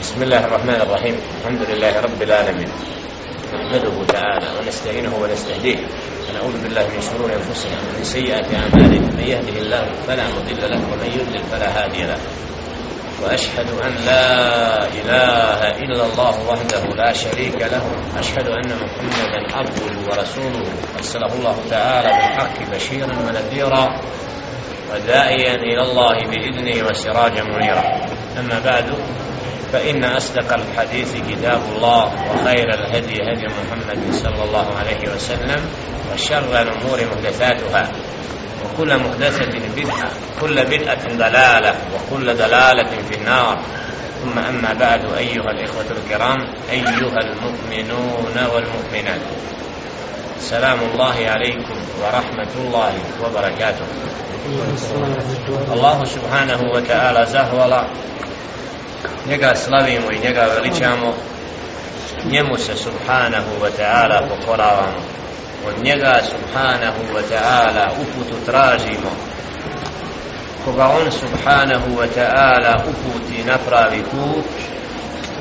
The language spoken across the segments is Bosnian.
بسم الله الرحمن الرحيم. الحمد لله رب العالمين. نحمده تعالى ونستعينه ونستهديه. ونعوذ بالله من شرور أنفسنا ومن سيئات أعمالنا. من يهده الله فلا مضل له ومن يضلل فلا هادي له. وأشهد أن لا إله إلا الله وحده لا شريك له. أشهد أن محمدا عبده ورسوله. أرسله الله تعالى بالحق بشيرا ونذيرا. وداعيا إلى الله بإذنه وسراجا منيرا. أما بعد فإن أصدق الحديث كتاب الله وخير الهدي هدي محمد صلى الله عليه وسلم وشر الأمور محدثاتها وكل محدثة بدعة كل بدعة ضلالة وكل ضلالة في النار. ثم أما بعد أيها الإخوة الكرام أيها المؤمنون والمؤمنات. سلام الله عليكم ورحمة الله وبركاته. الله سبحانه وتعالى زهولا njega slavimo i njega veličamo. Njemu se subhanahu wa ta'ala pokoravamo. Od njega subhanahu wa ta'ala uputu tražimo. Koga on subhanahu wa ta'ala uputi napravi put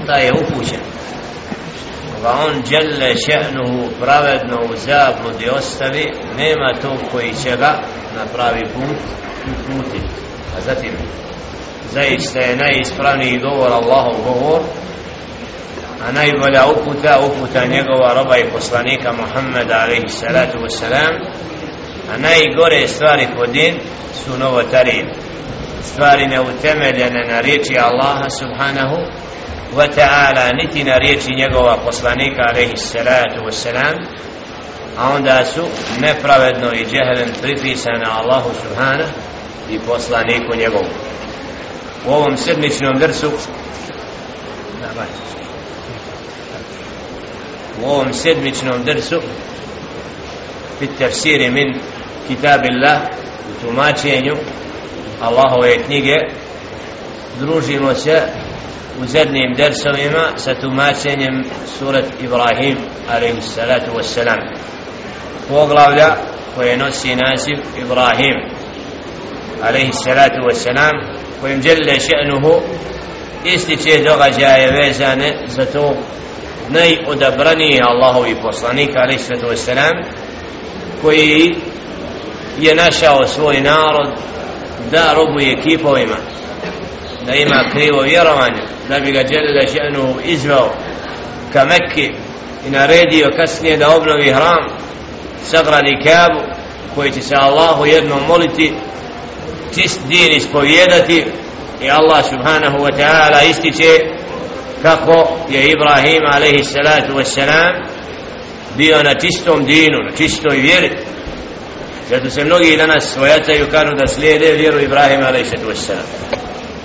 da je upućen. Koga on djelle še'nuhu pravedno u zabludi ostavi nema tog koji će ga napravi put uputi a zatim zaista je najispravniji govor Allahov govor. A najbolja uputa uputa njegova roba i poslanika Muhammeda alaihi salatu wasalam a najgore stvari kod din su novotarije stvari neutemeljene na riječi Allaha subhanahu wa ta'ala niti na riječi njegova poslanika alaihi salatu wasalam a onda su nepravedno i džehlen pripisane Allahu subhanahu i poslaniku njegovu u ovom sedmičnom drsu. U ovom sedmičnom drsu. Fit tafsiri min kitabillah u tumačenju Allahove knjige. Družimo se u zadnjim dersovima sa tumačenjem surat Ibrahim alaihi wassalam. Poglavlja koje nosi naziv Ibrahim alaihi wassalam kojim djelje še'nuhu ističe događaje vezane za to najodabranije Allahovi poslanik alaih svetu wasalam koji je našao svoj narod da robuje kipovima da ima krivo vjerovanje da bi ga djelle še'nuhu izveo ka Mekke i naredio kasnije da obnovi hram sagradi Kabu koji će se Allahu jednom moliti čist din ispovjedati i Allah subhanahu wa ta'ala ističe kako je Ibrahim alaihi salatu wassalam bio na čistom dinu, na čistoj vjeri. Zato se mnogi danas svojataju kažu da slijede vjeru Ibrahim alaihi salatu wassalam.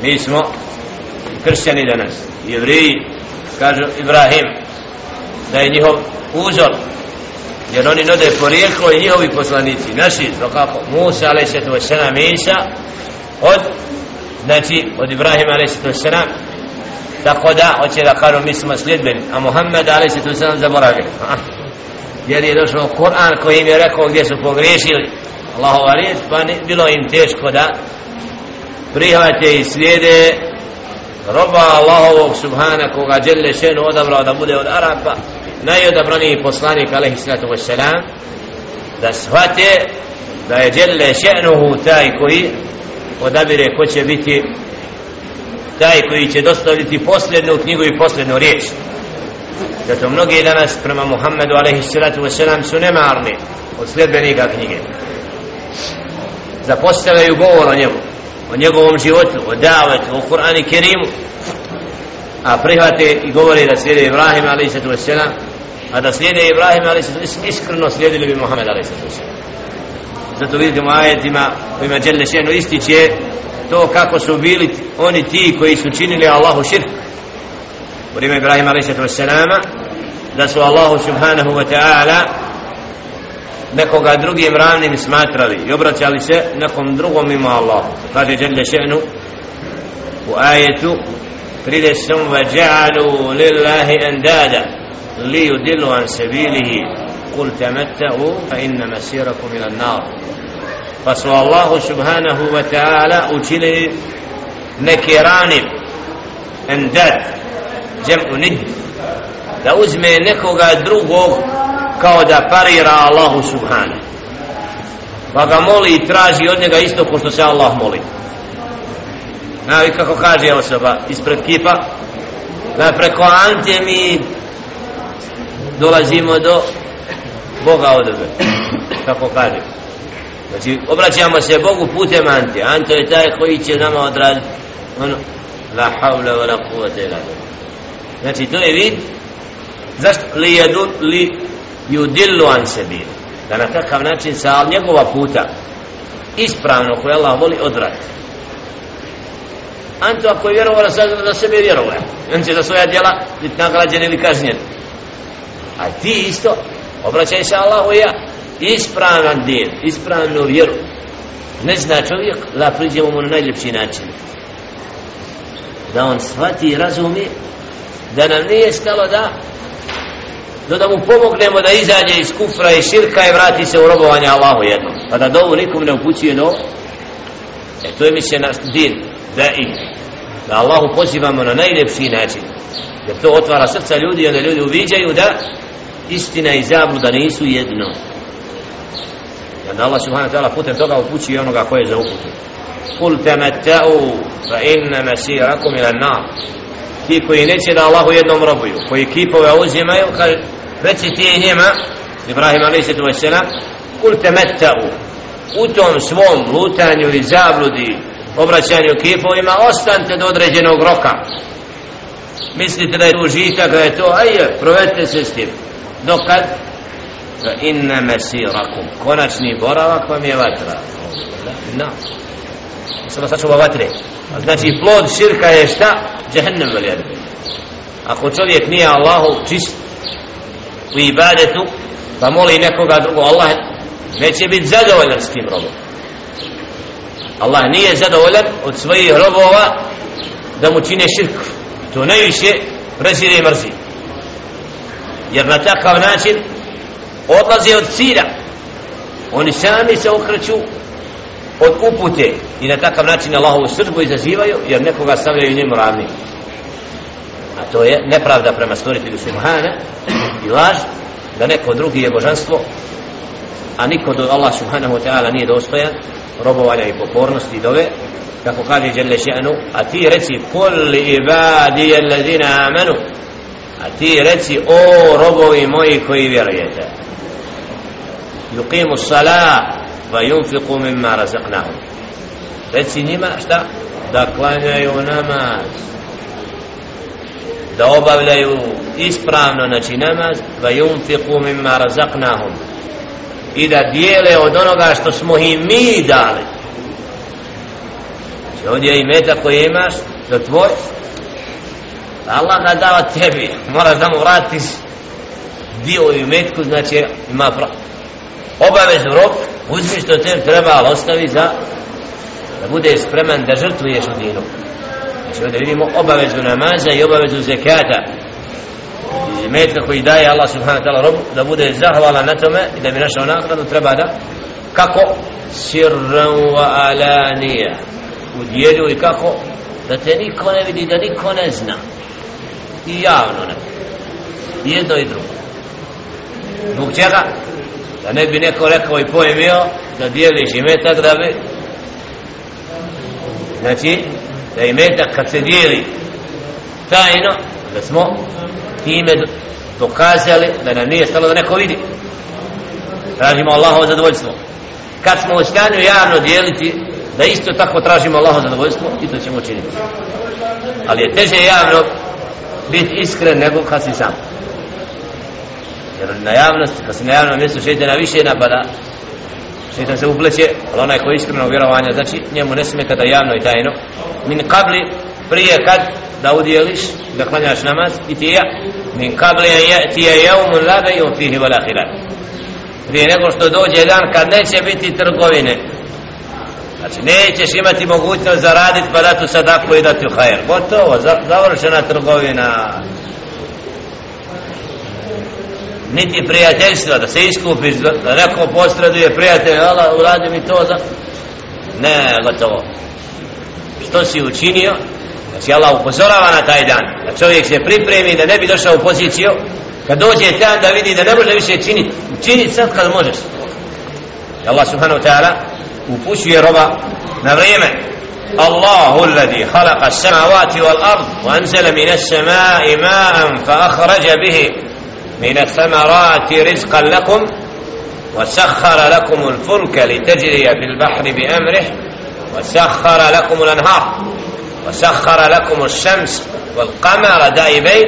Mi smo kršćani danas jevriji kažu Ibrahim da je njihov uzor jer oni node porijeklo i njihovi poslanici naši, to kako Musa a.s. selam Isa od znači od Ibrahima a.s. selam tako da hoće da kažu mi smo sljedbeni a Muhammed a.s. selam zaboravili jer je došao Kur'an koji im je rekao gdje su pogriješili Allahu alijet pa ni, bilo im teško da prihvate i slijede roba Allahovog subhana koga djelle šenu odabrao da bude od Arapa najodabraniji poslanik alaihi sallatu wassalam da shvate da je djelle še'nuhu taj koji odabire ko će biti taj koji će dostaviti posljednu knjigu i posljednu riječ. Zato mnogi danas prema Muhammedu alaihi sallatu wassalam su nemarni od sljedbenika knjige. Zapostavljaju govor o njemu o njegovom životu, o davetu, o Kur'ani Kerimu a prihvate i govore da slijede Ibrahim alaihi sallatu wassalam a da slijede Ibrahim ali se iskreno slijedili bi Muhammed ali se zato vidimo ajetima kojima Đerle Šenu ističe to kako su bili oni ti koji su činili Allahu širk. U vrijeme Ibrahim ali se da su Allahu subhanahu wa ta'ala nekoga drugim ravnim smatrali i obraćali se nekom drugom mimo Allah kaže Đerle Šenu u ajetu 30 li yudilu an sabilihi kul tamattu fa inna masirakum ila an-nar su Allahu subhanahu wa ta'ala ujili nakirani endad jam'u nid da uzme nekoga drugog kao da parira Allahu subhanahu pa ga moli i traži od njega isto ko što se Allah moli. Na, kako kaže osoba ispred kipa. Da preko ante mi dolazimo do Boga odebe kako kaže. Znači obraćamo se Bogu putem ante. Ante je taj koji će nama odraditi ono la havla wa la kuvata ila znači to je vid zašto? Li jedu li yudillu an sebi da na takav način sa njegova puta ispravno koje Allah voli odraditi. Anto ako je vjerovao da za sebe vjerovao on će za svoja djela biti nagrađen ili kažnjen a ti isto obraćaj se Allahu ja. Ispravan din ispravnu vjeru. Ne zna čovjek da priđemo mu na najljepši način. Da on shvati i razumi da nam nije stalo da no da mu pomognemo da izađe iz kufra i širka i vrati se u robovanje Allahu jednom. Pa da dovu nikom ne upućuje do e to je misle naš din da i da Allahu pozivamo na najljepši način. Jer to otvara srca ljudi i onda ljudi uviđaju da istina i zabluda nisu jedno. I onda Allah subhanahu wa ta'ala putem toga upući onoga koje je za uputu kul tamatta'u fa inna masirakum ila nar ti koji neće da Allahu jednom robuju koji kipove uzimaju kaže reci ti njima Ibrahim a.s. kul tamatta'u u tom svom lutanju i zabludi obraćanju kipovima ostanite do određenog roka. Mislite da je to užitak da je to ajde provedite se s tim dokad? Fa inna masirakum. Konačni boravak vam je vatra. Na samo sačuva vatre. Znači plod širka je šta? Džehennem veli ako čovjek nije Allahu čist u ibadetu pa moli nekoga drugo Allah neće biti zadovoljan s tim robom. Allah nije zadovoljan od svojih robova da mu čine širk. To najviše prezire i mrzije jer na takav način odlaze od cilja. Oni sami se okreću od upute i na takav način Allahovu srđbu izazivaju jer nekoga stavljaju njemu ravni. A to je nepravda prema stvoritelju Subhana i laž da neko drugi je božanstvo a niko do Allah Subhanahu wa ta'ala nije dostojan robovanja i pokornosti i dove kako kaže Jelle še'nu a ti reci kul ibadije allazina amanu a ti reci o robovi moji koji vjerujete. Yuqimu salat va yunfiqu mimma razaqnahum. Reci njima šta? Da klanjaju namaz. Da obavljaju ispravno znači namaz va yunfiqu mimma razaqnahum. I da dijele od onoga što smo im mi dali. Znači ovdje je i meta koje imaš za tvoj Allah ga dao tebi moraš da mu vratiš dio i metku znači ima pra obaveznu rok uzmi što te treba ali ostavi za da bude spreman da žrtvuješ u dinu. Znači ovdje vidimo obavezu namaza i obavezu zekata. I metka koji daje Allah subhanahu ta'ala robu da bude zahvala na tome i da bi našao nakladu treba da kako? Sirran wa alanija u dijelu i kako? Da te niko ne vidi da niko ne zna i javno ne. Jedno i drugo. Zbog čega? Da ne bi neko rekao i pojmio da dijeliš i metak da bi znači da i metak kad se dijeli tajno da smo time dokazali da nam nije stalo da neko vidi. Tražimo Allahovo zadovoljstvo. Kad smo u stanju javno dijeliti da isto tako tražimo Allahovo zadovoljstvo i to ćemo činiti. Ali je teže javno biti iskren nego kad si sam. Jer na javnosti kad si na javnom mjestu šeitana više napada. Šeitan se upleće ali onaj koji iskreno vjerovanja znači njemu ne smeta da javno i tajno. Min kabli prije kad da udjeliš da klanjaš namaz i ti ja. Min kabli je ti je jeumun la beju fihi vala hilat prije nego što dođe dan kad neće biti trgovine znači nećeš imati mogućnost zaraditi pa dati sadaku i dati u hajer gotovo, završena trgovina. Niti prijateljstva da se iskupiš da neko postraduje prijatelj ala, uradi mi to za ne gotovo. Što si učinio? Znači Allah upozorava na taj dan da čovjek se pripremi da ne bi došao u poziciju kad dođe dan da vidi da ne može više činiti Čini sad kad možeš. Allah subhanahu wa ta'ala roba na vrijeme الله الذي خلق السماوات والأرض وأنزل من السماء ماء فأخرج به من الثمرات رزقا لكم وسخر لكم الفلك لتجري في البحر بأمره وسخر لكم الأنهار وسخر لكم الشمس والقمر دائبين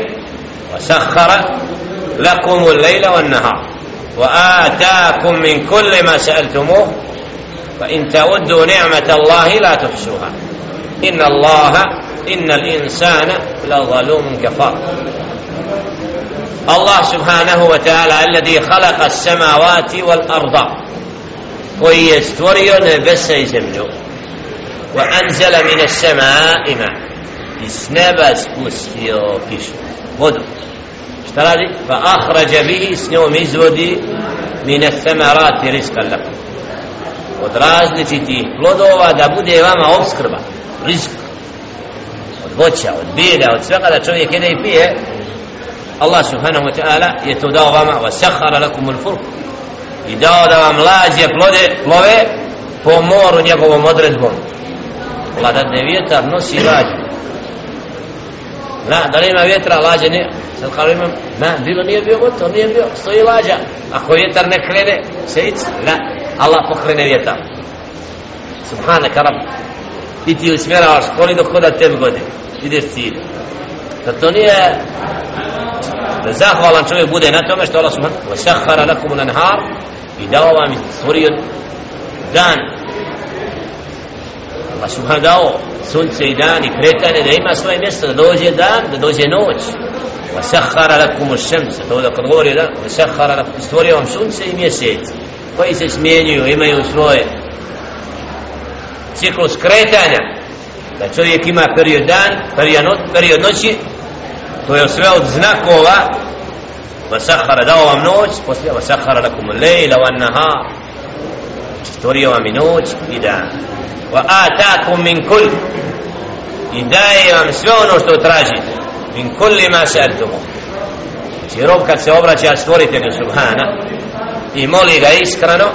وسخر لكم الليل والنهار وآتاكم من كل ما سألتموه فإن تودوا نعمة الله لا تحصوها. إن الله إن الإنسان لظلوم كفار. الله سبحانه وتعالى الذي خلق السماوات والأرض. ويستوري نفس يزمجو وأنزل من السماء ماء. اسنبس بسيو كيشو بدو فأخرج به سنو مزودي من الثمرات رزقا لكم. Od različitih plodova da bude vama obskrba rizk od voća, od bilja, od svega da čovjek jede i pije. Allah subhanahu wa ta'ala je to dao vama wa sahara lakum ul furq i dao da vam lađe plode, plove po moru njegovom odredbom. Ne vjetar nosi lađe na, da li ima vjetra, lađe ne. Sad kao imam, na, bilo nije bio gotovo, nije bio, stoji lađa. Ako vjetar ne krene, se ic, na, Allah pokrene vjetar. Subhanak Rab ti ti usmjeravaš koli dok hoda tebi godi. Ideš cilj. Da to nije da zahvalan čovjek bude na tome što Allah subhanahu wa sahara lakum lanhar i dao vam stvorio dan. Allah subhanahu dao sunce i dan i kretanje da ima svoje mjesto da dođe dan da dođe noć. Wa sahara lakum šems to da kad govori da wa sahara lakum stvorio vam sunce i mjesec koji se smjenjuju, imaju svoje ciklus kretanja. Da čovjek ima period dan, period, noć, period noći to je sve od znakova. Vasahara dao vam noć poslije vasahara lakum lejla van naha stvorio vam i noć i dan. Wa atakum min kull i daje vam sve ono što tražite. Min kulli ma saltumu znači rob kad se obraća stvoritelju subhana i moli ga iskreno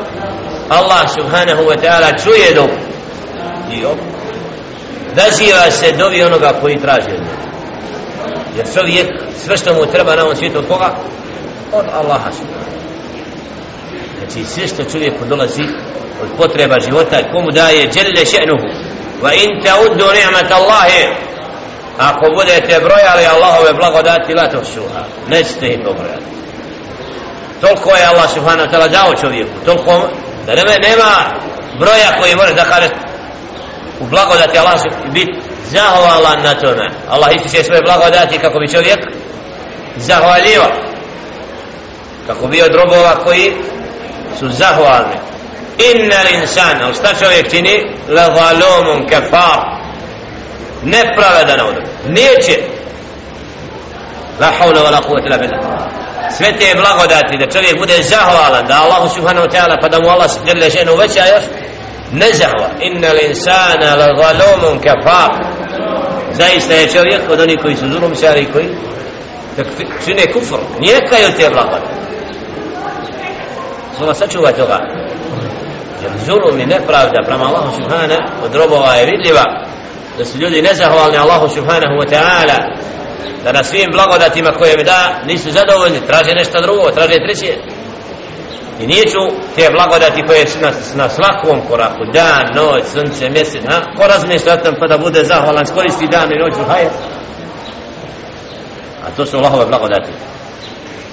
Allah subhanahu wa ta'ala čuje dok i op daziva se dovi onoga koji traži od jer čovjek sve što mu treba na ovom svijetu od koga? Od Allaha subhanahu. Znači sve što čovjeku dolazi od potreba života komu daje djelje še'nuhu. Wa in ta'uddu ni'mat Allahe ako budete brojali Allahove blagodati la to šuha. Nećete ih pobrojati toliko je Allah subhanahu wa ta'ala dao čovjeku toliko da nema, nema broja koji može da kaže u blagodati Allah se biti zahvalan na tome. Allah ističe svoje blagodati kako bi čovjek zahvalio kako bi od robova koji su zahvalni. Inna l'insan ali šta čovjek čini? La zalumun kafar. Nepravedan od neće. La hawla wa la quwwata illa billah. Sve te blagodati da čovjek bude zahvalan da Allah subhanahu wa ta'ala pa da mu Allah jelle šenu veća još ne zahva inna l'insana la zalumun kafar zaista je čovjek od onih koji su zulumčari koji čine kufr nije kaju te blagodati Zula sačuva toga jer zulum i nepravda prema Allahu subhanahu od robova je vidljiva da su ljudi nezahvalni Allahu subhanahu wa ta'ala da na svim blagodatima koje mi da nisu zadovoljni, traže nešto drugo, traže treće i nijeću te blagodati koje su na, na svakom koraku, dan, noć, sunce, mjesec, ha? ko razmišlja o tom pa da bude zahvalan, skoristi dan i noć u hajet a to su Allahove blagodati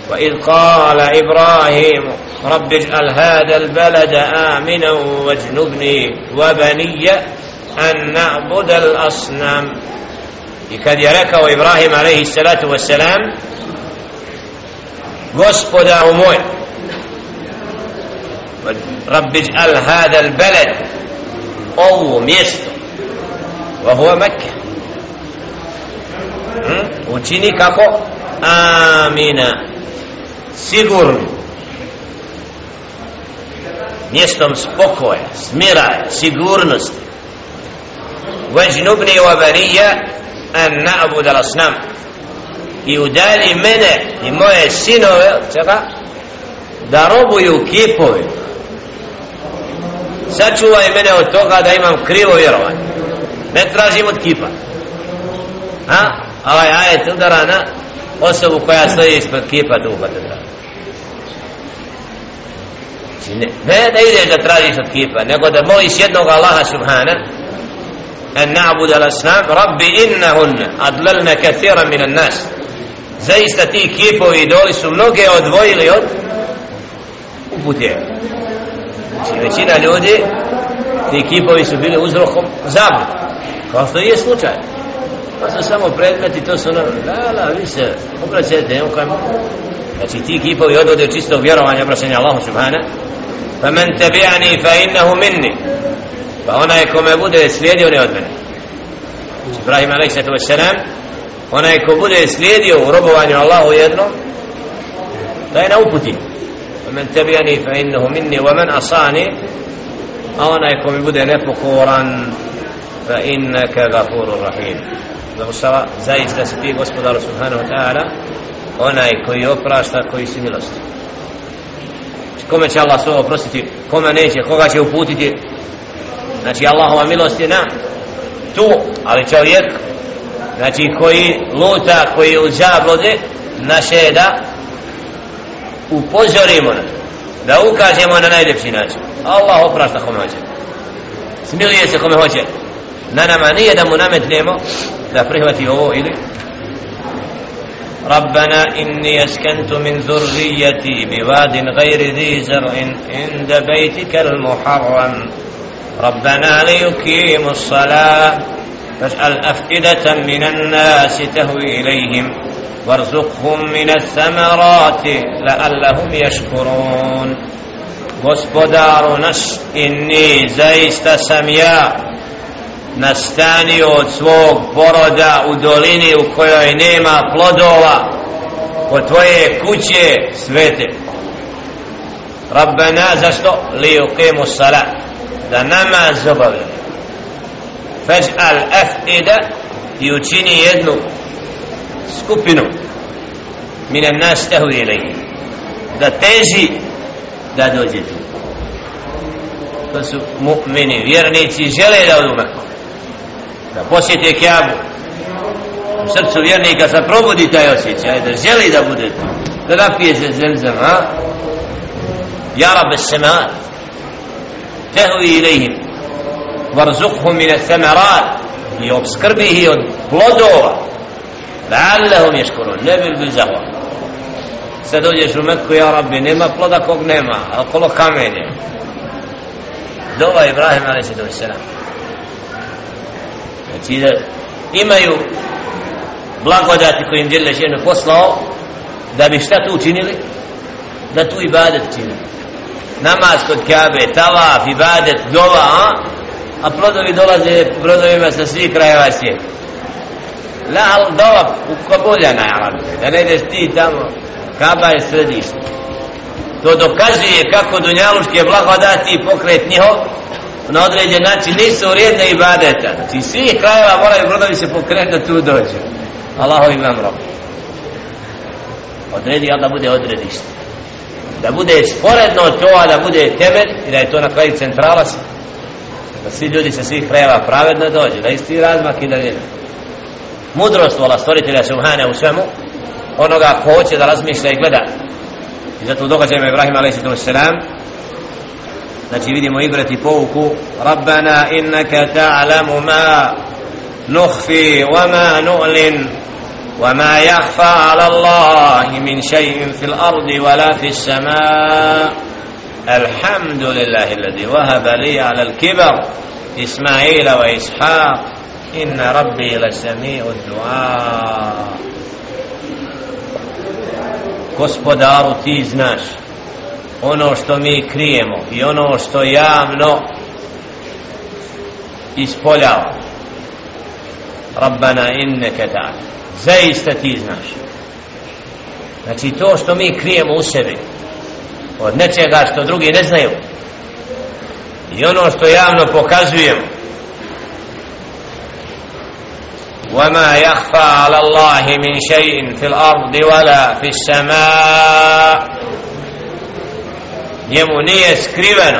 وإذ قال إبراهيم رب اجعل هذا البلد آمنا واجنبني وبني أن نعبد الأصنام i kad je rekao Ibrahim alaihi salatu wasalam gospodaru moj rabbi al hada al balad ovo mjesto wa huwa Mekke. Hmm? učini kako? Amina. Sigurno. Mjestom spokoja smira sigurnosti. Vajnubni wa bariya an na'bud al-asnam i udali mene i moje sinove čega? Da robuju kipove. Sačuvaj mene od toga da imam krivo vjerovanje. Ne tražim od kipa. A? Ovaj ajet udara na osobu koja stoji ispod kipa duha pa te traži. Znači, ne, ne da ideš da tražiš od kipa nego da moliš jednog Allaha subhana an نعبد الأصنام رب إنهن innahun adlalna من min an-nas zaista ti kipovi idoli su mnoge odvojili od upute znači većina ljudi ti kipovi su bili uzrokom zabud kao što je slučaj. Pa su samo predmeti to su ono da, da, vi se obraćajte znači ti kipovi odvode čistog vjerovanja obraćanja Allahu subhana fa men tabi'ani fa innahu minni pa onaj kome bude slijedio ne od mene Ibrahim a.s onaj ko bude slijedio u robovanju Allahu jednom da je na uputi ومن تبعني فإنه مني ومن أصاني a onaj ko mi bude nepokoran fa innaka gafurur rahim završava zaista si ti gospodaru subhanahu wa ta'ala onaj koji oprašta koji si milosti kome će Allah svoje oprostiti kome neće, koga će uputiti znači Allahova milost je na tu, ali čovjek znači koji luta koji je u zablode naše je da upozorimo na da ukažemo na najljepši način Allah oprašta kome hoće smiluje se kome hoće na nama nije da mu nametnemo da prihvati ovo ili ربنا إني أسكنت من ذريتي بواد غير ذي زرع عند بيتك المحرم ربنا ليقيموا الصلاة فاجعل أفئدة من الناس تهوي إليهم وارزقهم من الثمرات لعلهم يشكرون gospodaru naš inni zaista sam ja nastanio od svog poroda u dolini u kojoj nema plodova po tvoje kuće svete Rabbana zašto li uqimu salat da namaz obavljaju faj'al af'ida i učini jednu skupinu. Mine nas tehu ilaihi. Da teži da dođe tu. To su mu'mini vjernici žele da odu Meku. Da posjete Kjabu u srcu vjernika se probudi taj osjećaj da želi da bude tu. Da napije se zemzem ha ja rabbe semat tahvi ilaihim varzukhum min ath-thamarat i obskrbi ih od plodova. La'allahum yashkurun ne bil bi zahva sad dođeš u Meku ja rabbi nema ploda kog nema a okolo kamenje. Dova Ibrahim a.s. znači da imaju blagodati koji im djelje ženu poslao da bi šta tu učinili? Da tu ibadet činili namaz kod Kabe, tavaf, ibadet, dova, a? a plodovi dolaze brodovima sa svih krajeva svijeta. La al dova u Kabuljana da ne ideš ti tamo Kaba je središte. To dokazuje kako dunjaluške blagodati i pokret njihov na određen način nisu vrijedne ibadeta. Znači svih krajeva moraju brodovi se pokrenuti da tu dođu. Allahu im vam rob. Odredi da bude odredište? Da bude sporedno to a da bude temelj i da je to na kraju centrala da svi ljudi sa svih krajeva pravedno dođu da isti razmak i da je mudrost vola stvoritelja Subhane u svemu onoga ko hoće da razmišlja i gleda. I zato u događajima Ibrahima a.s. znači vidimo igrati pouku Rabbana innaka ta'lamu ma nukhfi wa ma nu'lin. وما يخفى على الله من شيء في الأرض ولا في السماء الحمد لله الذي وهب لي على الكبر إسماعيل وإسحاق إن ربي لسميع الدعاء. Gospodaru ti znaš ono što mi krijemo i ono što javno ispoljava Rabbana inneke ta'ala zaista ti znaš znači to što mi krijemo u sebi od nečega što drugi ne znaju i ono što javno pokazujemo وما يخفى على الله من شيء في الأرض ولا في السماء njemu nije skriveno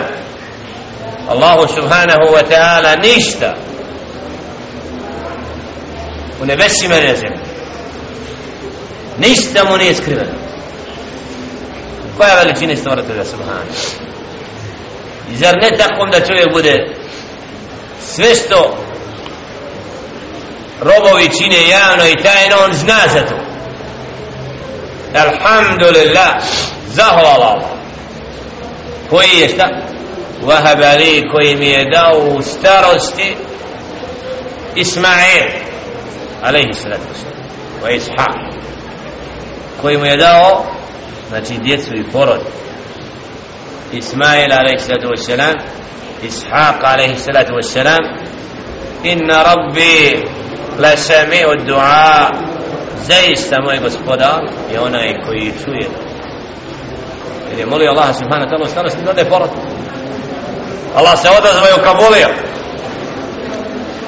Allahu subhanahu wa ta'ala ništa u nebesima i na zemlji ništa mu nije skriveno. Koja veličina stvoritelja Subhana? i zar ne takvom da čovjek bude sve što robovi čine javno i tajno on zna za to? Alhamdulillah zahvala koji je šta? Wahab Ali koji mi je dao u starosti Ismail alaihi salatu wa ishaq koji mu je dao znači djecu i porod. Ismail alaihi salatu Ishaq alaihi salatu inna rabbi la sami od dua. Zaista moj gospodar je onaj koji čuje. Jer je molio Allah subhanahu ta'ala starosti da ode porod. Allah se odazva i ukabulio.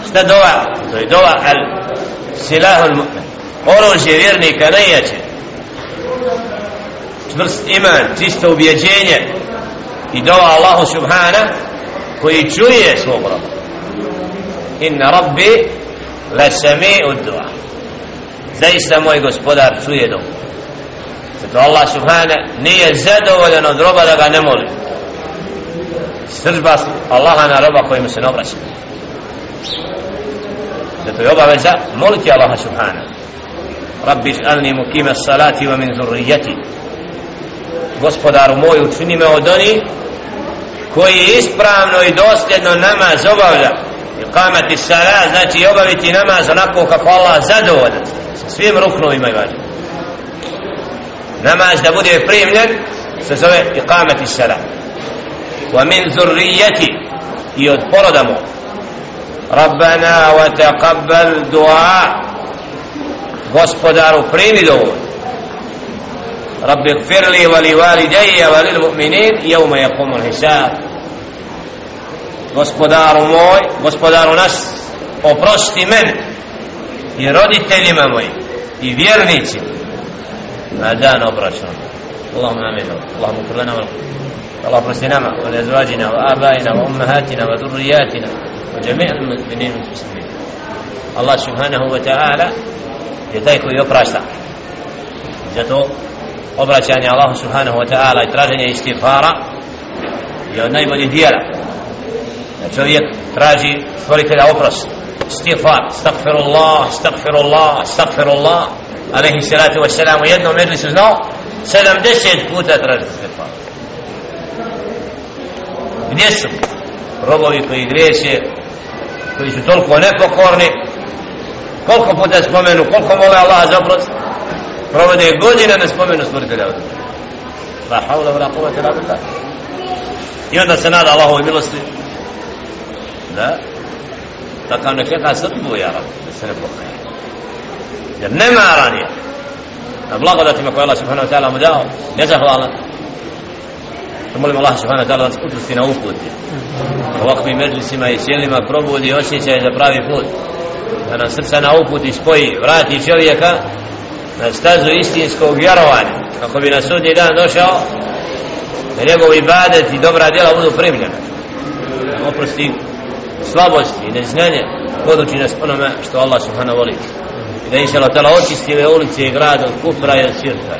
Šta dova? To je dova al silahul mu'min. Oružje vjernika najjače čvrst iman čisto ubjeđenje i dova Allahu subhana koji čuje svog roba. Inna rabbi la sami'u od dua. Zaista moj gospodar čuje dom zato Allah subhana nije zadovoljan od roba da ga ne moli. Sržba Allaha na roba kojim se ne obraća. Zato je obaveza moliti Allaha subhana. Rabbi žalni mukime salati wa min zurrijeti gospodaru moj učini me od oni koji ispravno i dosljedno namaz obavlja. Iqamati salat znači obaviti namaz onako kako Allah zadovoljan. Sa svim ruknovima i vađima. Namaz da bude primljen se zove iqamati salat. Wa min zurrijeti i od poroda mu. Rabbana wa taqabbal dua. Gospodaru primi dovolj Rabbi gfirli wa li walidayya wa lil mu'minin yawma yaqumul hisab gospodaru moj gospodaru nas oprosti men i roditeljima moj i vjernici na dan obračuna Allahumma amin. Allahumma kr lana Allah oprosti nama wa lezvađina wa abaina wa ummahatina wa dhurrijatina wa jami'a al-mu'minin muslimin. Allah subhanahu wa ta'ala je taj koji oprašta. Zato obraćanje Allahu subhanahu wa ta'ala i traženje istighfara je od najboljih dijela. Da čovjek traži stvoritelja oprost. Istighfar stakfirullah stakfirullah stakfirullah alaihi salatu wa salam u jednom medlisu znao 70 puta traži istighfar. Gdje su robovi koji greše koji su toliko nepokorni? Koliko puta spomenu koliko mole Allah za oprost? Provode godine na spomenu stvoritelja od la hawla wa la billah. I onda se nada Allahove milosti. Da? Takav ne čeka srbu ja da se ne pokaje. Jer nema ranije na blagodatima koje Allah subhanahu wa ta'ala mu dao nezahvalan da molim Allah subhanahu wa ta'ala da nas utrusti na uput. Ovakvim medlisima i sjelima probudi osjećaj za pravi put. Da nam srca na uputi spoji vrati čovjeka na stazu istinskog vjerovanja kako bi na sudnji dan došao da njegov ibadet i dobra djela budu primljena. Oprosti slabosti i neznanje poduči nas onome što Allah subhanahu voli. I da inša Allah tala očisti ove ulice i grad od kufra i od sirka